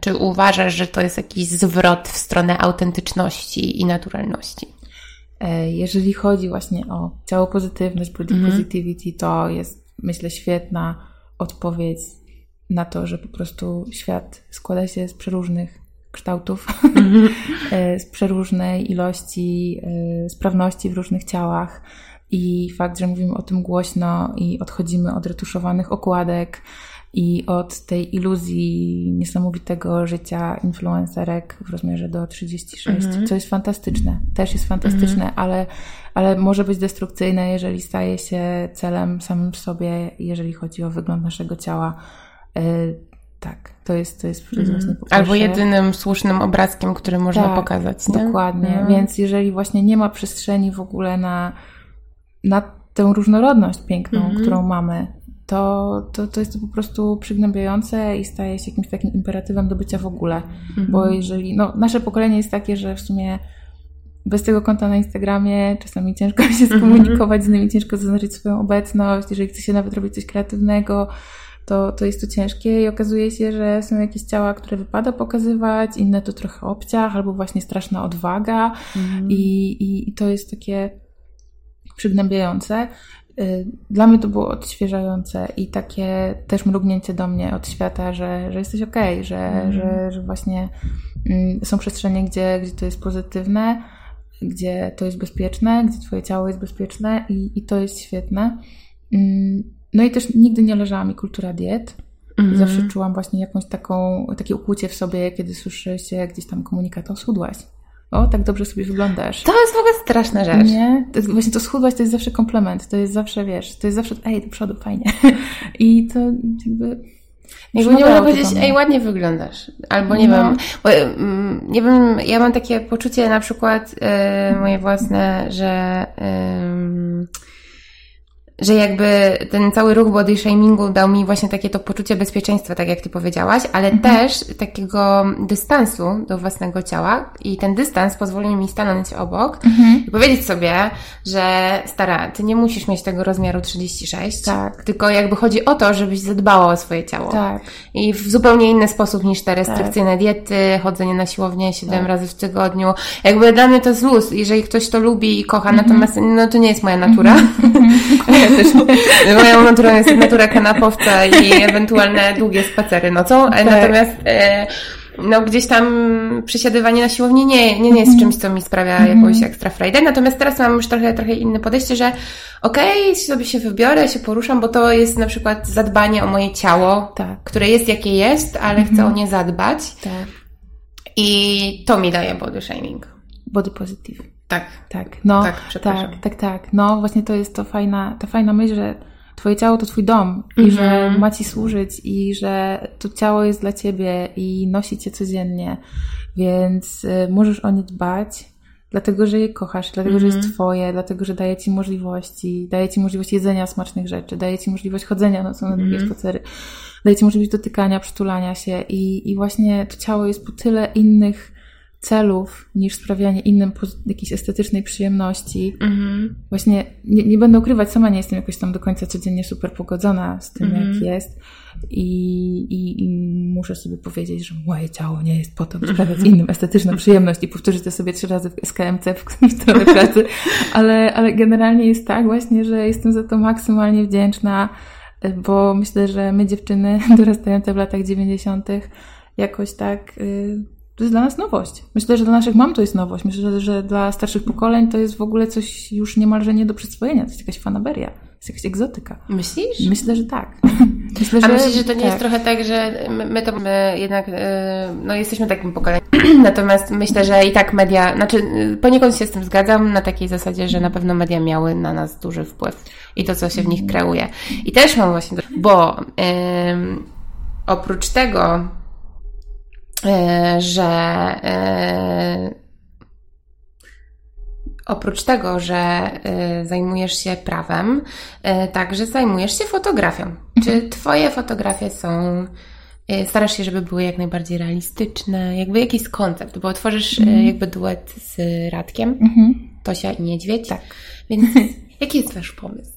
Czy uważasz, że to jest jakiś zwrot w stronę autentyczności i naturalności? E, jeżeli chodzi właśnie o ciało pozytywność, body mm. positivity, to jest myślę świetna odpowiedź na to, że po prostu świat składa się z przeróżnych kształtów, mm. z przeróżnej ilości e, sprawności w różnych ciałach. I fakt, że mówimy o tym głośno i odchodzimy od retuszowanych okładek, i od tej iluzji niesamowitego życia influencerek w rozmiarze do 36, mhm. co jest fantastyczne, też jest fantastyczne, mhm. ale, ale może być destrukcyjne, jeżeli staje się celem samym sobie, jeżeli chodzi o wygląd naszego ciała. Yy, tak, to jest, to jest, jest właśnie Albo jedynym słusznym obrazkiem, który można tak, pokazać. Nie? Dokładnie, mhm. więc jeżeli właśnie nie ma przestrzeni w ogóle na, na tę różnorodność piękną, mhm. którą mamy, to, to, to jest to po prostu przygnębiające i staje się jakimś takim imperatywem do bycia w ogóle. Mhm. Bo jeżeli, no, nasze pokolenie jest takie, że w sumie bez tego konta na Instagramie czasami ciężko się mhm. skomunikować z nimi, ciężko zaznaczyć swoją obecność. Jeżeli chce się nawet robić coś kreatywnego, to, to jest to ciężkie i okazuje się, że są jakieś ciała, które wypada pokazywać, inne to trochę obciach, albo właśnie straszna odwaga mhm. i, i, i to jest takie przygnębiające. Y, dla mnie to było odświeżające i takie też mrugnięcie do mnie od świata, że, że jesteś okej, okay, że, mm. że, że właśnie mm, są przestrzenie, gdzie, gdzie to jest pozytywne, gdzie to jest bezpieczne, gdzie twoje ciało jest bezpieczne i, i to jest świetne. Mm, no i też nigdy nie leżała mi kultura diet. Mm -hmm. Zawsze czułam właśnie jakąś taką, takie ukłucie w sobie, kiedy słyszy się gdzieś tam komunikat, o schudłaś o, tak dobrze sobie wyglądasz. To jest w ogóle straszna rzecz. Nie? To jest, właśnie to schudłaś to jest zawsze komplement, to jest zawsze, wiesz, to jest zawsze, ej, do przodu, fajnie. I to jakby... Jakby nie można powiedzieć, ej, ładnie wyglądasz. Albo nie no. wiem, bo, nie wiem, ja mam takie poczucie na przykład yy, moje własne, że... Yy, że jakby ten cały ruch body shamingu dał mi właśnie takie to poczucie bezpieczeństwa, tak jak ty powiedziałaś, ale mhm. też takiego dystansu do własnego ciała i ten dystans pozwolił mi stanąć obok mhm. i powiedzieć sobie, że stara, ty nie musisz mieć tego rozmiaru 36, tak. tylko jakby chodzi o to, żebyś zadbała o swoje ciało. Tak. I w zupełnie inny sposób niż te restrykcyjne tak. diety, chodzenie na siłownię 7 tak. razy w tygodniu. Jakby dla mnie to jest luz, jeżeli ktoś to lubi i kocha, mhm. natomiast no to nie jest moja natura. Mhm. moją naturą jest natura kanapowca i ewentualne długie spacery nocą, tak. natomiast e, no gdzieś tam przysiadywanie na siłowni nie, nie, nie jest czymś, co mi sprawia mm. jakąś ekstra frajdę. Natomiast teraz mam już trochę, trochę inne podejście, że okej, okay, sobie się wybiorę, się poruszam, bo to jest na przykład zadbanie o moje ciało, tak. które jest jakie jest, ale chcę o nie zadbać. Tak. I to mi daje body shaming. Body positive. Tak. Tak, no, tak, tak, tak, tak. No, właśnie to jest to fajna, ta fajna myśl, że Twoje ciało to Twój dom i mm -hmm. że ma Ci służyć i że to ciało jest dla Ciebie i nosi Cię codziennie, więc y, możesz o nie dbać, dlatego że je kochasz, dlatego mm -hmm. że jest mhm. Twoje, dlatego że daje Ci możliwości, daje Ci możliwość jedzenia smacznych rzeczy, daje Ci możliwość chodzenia nocą na długie mm -hmm. spacery, daje Ci możliwość dotykania, przytulania się i, i właśnie to ciało jest po tyle innych celów niż sprawianie innym jakiejś estetycznej przyjemności. Mhm. Właśnie nie, nie, będę ukrywać, sama nie jestem jakoś tam do końca codziennie super pogodzona z tym, mhm. jak jest. I, i, I, muszę sobie powiedzieć, że moje ciało nie jest po to, by sprawiać innym estetyczną przyjemność i powtórzyć to sobie trzy razy w SKMC w stronę pracy. Ale, ale generalnie jest tak właśnie, że jestem za to maksymalnie wdzięczna, bo myślę, że my dziewczyny dorastające w latach dziewięćdziesiątych jakoś tak... Yy, to jest dla nas nowość. Myślę, że dla naszych mam to jest nowość. Myślę, że dla starszych pokoleń to jest w ogóle coś już niemalże nie do przyswojenia. To jest jakaś fanaberia. To jest jakaś egzotyka. Myślisz? Myślę, że tak. Myślę, A myślisz, że to nie tak. jest trochę tak, że my to my jednak, y, no jesteśmy takim pokoleniem. Natomiast myślę, że i tak media, znaczy y, poniekąd się z tym zgadzam na takiej zasadzie, że na pewno media miały na nas duży wpływ i to, co się w nich kreuje. I też mam właśnie, bo ym, oprócz tego, że oprócz tego, że zajmujesz się prawem, także zajmujesz się fotografią. Mhm. Czy Twoje fotografie są starasz się, żeby były jak najbardziej realistyczne, jakby jakiś koncept, bo tworzysz mm. jakby duet z Radkiem, mm-hmm. Tosia i Niedźwiedź. Tak. Więc jaki jest Wasz pomysł?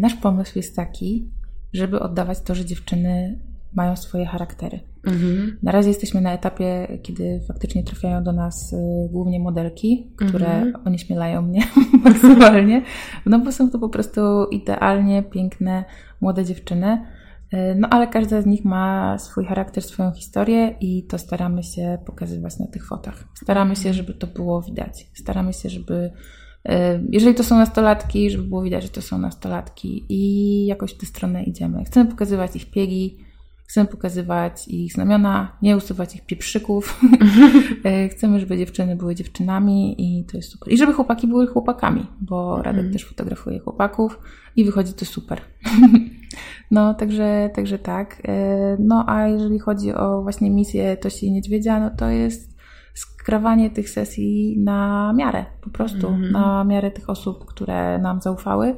Nasz pomysł jest taki, żeby oddawać to, że dziewczyny mają swoje charaktery. Mhm. Na razie jesteśmy na etapie, kiedy faktycznie trafiają do nas y, głównie modelki, które mhm. onieśmielają mnie maksymalnie, no bo są to po prostu idealnie piękne, młode dziewczyny. Y, no ale każda z nich ma swój charakter, swoją historię i to staramy się pokazywać na tych fotach. Staramy się, żeby to było widać. Staramy się, żeby Y, jeżeli to są nastolatki, żeby było widać, że to są nastolatki i jakoś w tę stronę idziemy. Chcemy pokazywać ich piegi, chcemy pokazywać ich znamiona, nie usuwać ich pieprzyków. Y, chcemy, żeby dziewczyny były dziewczynami i to jest super. I żeby chłopaki były chłopakami, bo Radek mm. też fotografuje chłopaków i wychodzi to super. No, także, także tak. Y, no, a jeżeli chodzi o właśnie misję Tosi Niedźwiedzia, no to jest skrawanie tych sesji na miarę, po prostu mm na miarę tych osób, które nam zaufały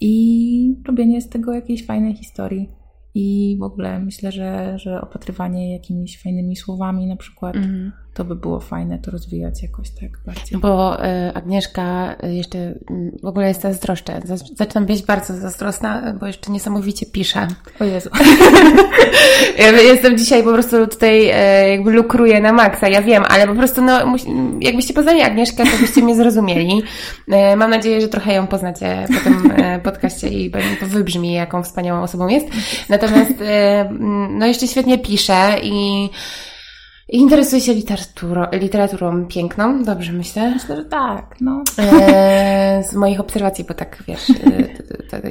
i robienie z tego jakiejś fajnej historii. I w ogóle myślę, że, że opatrywanie jakimiś fajnymi słowami na przykład mm to by było fajne to rozwijać jakoś tak bardziej. Bo y, Agnieszka y, jeszcze y, w ogóle jest zazdroszcza. Zaczynam być bardzo zazdrosna, bo jeszcze niesamowicie pisze. O Jezu. Jestem dzisiaj po prostu tutaj jakby lukruję na maksa, ja wiem, ale po prostu no, jakbyście poznali Agnieszkę, to byście mnie zrozumieli. Mam nadzieję, że trochę ją poznacie po tym podcaście i to wybrzmi, jaką wspaniałą osobą jest. Natomiast no jeszcze świetnie pisze i Interesuje się literaturą, literaturą piękną, dobrze myślę? Myślę, że tak, no. E, z moich obserwacji, bo tak, wiesz, tak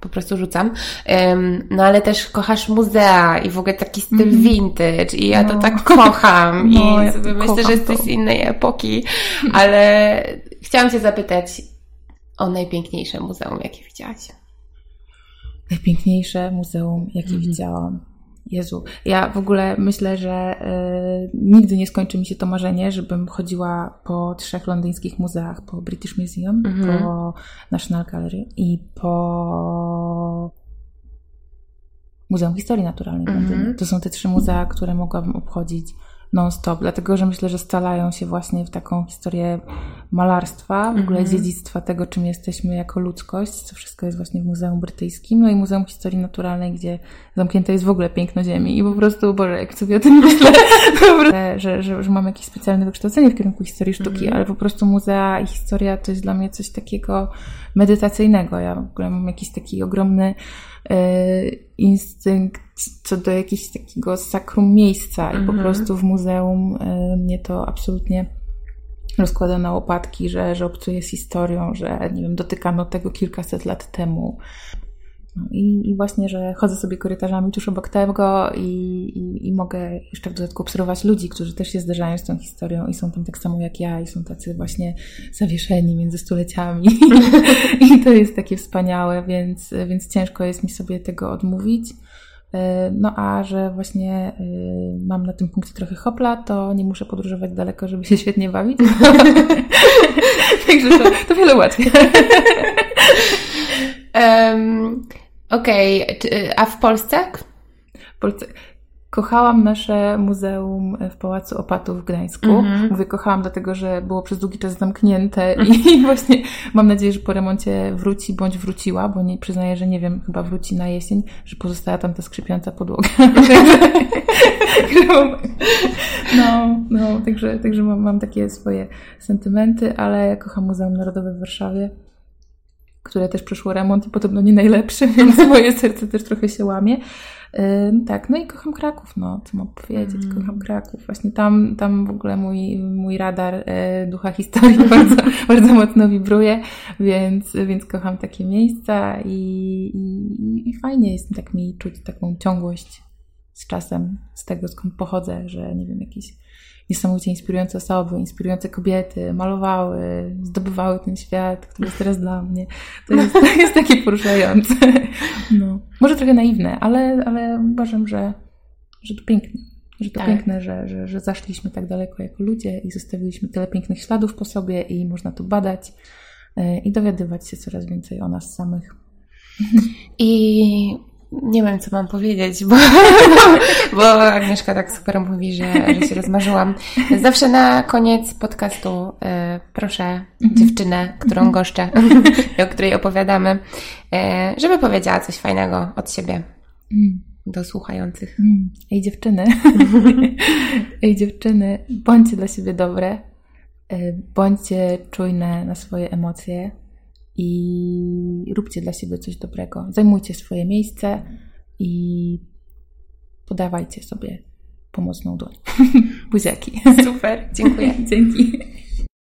po prostu rzucam. E, no ale też kochasz muzea i w ogóle taki styl mm. vintage i ja no. to tak kocham no, i ja myślę, że jesteś z innej epoki, ale chciałam Cię zapytać o najpiękniejsze muzeum, jakie widziałaś. Najpiękniejsze muzeum, jakie mm. widziałam. Jezu, ja w ogóle myślę, że y, nigdy nie skończy mi się to marzenie, żebym chodziła po trzech londyńskich muzeach, po British Museum, mm-hmm. po National Gallery i po Muzeum Historii Naturalnej w Londynie. Mm-hmm. To są te trzy muzea, które mogłabym obchodzić non-stop, dlatego że myślę, że stalają się właśnie w taką historię malarstwa, w ogóle -hmm. dziedzictwa tego, czym jesteśmy jako ludzkość, co wszystko jest właśnie w Muzeum Brytyjskim, no i Muzeum Historii Naturalnej, gdzie zamknięte jest w ogóle piękno Ziemi i po prostu, Boże, jak sobie o tym myślę, że, że, że mam jakieś specjalne wykształcenie w kierunku historii sztuki, -hmm. ale po prostu muzea i historia to jest dla mnie coś takiego medytacyjnego. Ja w ogóle mam jakiś taki ogromny e, instynkt co do jakiegoś takiego sakrum miejsca i po mhm. prostu w muzeum e, mnie to absolutnie rozkłada na łopatki, że, że obcuje z historią, że nie wiem, dotykano tego kilkaset lat temu. No i, i, właśnie, że chodzę sobie korytarzami tuż obok tego i, i, i, mogę jeszcze w dodatku obserwować ludzi, którzy też się zderzają z tą historią i są tam tak samo jak ja i są tacy właśnie zawieszeni między stuleciami. I to jest takie wspaniałe, więc, więc ciężko jest mi sobie tego odmówić. E, no a że właśnie e, mam na tym punkcie trochę hopla, to nie muszę podróżować daleko, żeby się świetnie bawić. Także to, to wiele łatwiej. um, Okej, okay. a w Polsce? W Polsce. Kochałam nasze muzeum w Pałacu Opatów w Gdańsku. Mm-hmm. Mówię kochałam, dlatego że było przez długi czas zamknięte i właśnie mam nadzieję, że po remoncie wróci bądź wróciła, bo nie przyznaję, że nie wiem, chyba wróci na jesień, że pozostała tam ta skrzypiąca podłoga. no, no, także, także mam, mam takie swoje sentymenty, ale kocham Muzeum Narodowe w Warszawie które też przeszło remont i podobno nie najlepszy, więc moje serce też trochę się łamie. Tak, no i kocham Kraków, no, co mam powiedzieć, mm. kocham Kraków. Właśnie tam, tam w ogóle mój, mój radar e, ducha historii bardzo, bardzo mocno wibruje, więc, więc kocham takie miejsca i, i, i fajnie jest tak mi czuć taką ciągłość z czasem, z tego skąd pochodzę, że nie wiem, jakieś niesamowicie inspirujące osoby, inspirujące kobiety, malowały, zdobywały ten świat, który jest teraz dla mnie. To jest, to jest takie poruszające. No. Może trochę naiwne, ale, ale uważam, że, że to piękne. Że to tak. piękne, że, że, że zaszliśmy tak daleko jako ludzie i zostawiliśmy tyle pięknych śladów po sobie i można to badać e, i dowiadywać się coraz więcej o nas samych. I nie wiem, co mam powiedzieć, bo, bo Agnieszka tak super mówi, że, że się rozmarzyłam. Zawsze na koniec podcastu y, proszę mhm. dziewczynę, którą mhm. goszczę, o której opowiadamy, y, żeby powiedziała coś fajnego od siebie mm. do słuchających. Mm. Ej dziewczyny, ej dziewczyny, bądźcie dla siebie dobre, y, bądźcie czujne na swoje emocje, i róbcie dla siebie coś dobrego. Zajmujcie swoje miejsce i podawajcie sobie pomocną dłoń. Buziaki. Super, dziękuję. Dzięki.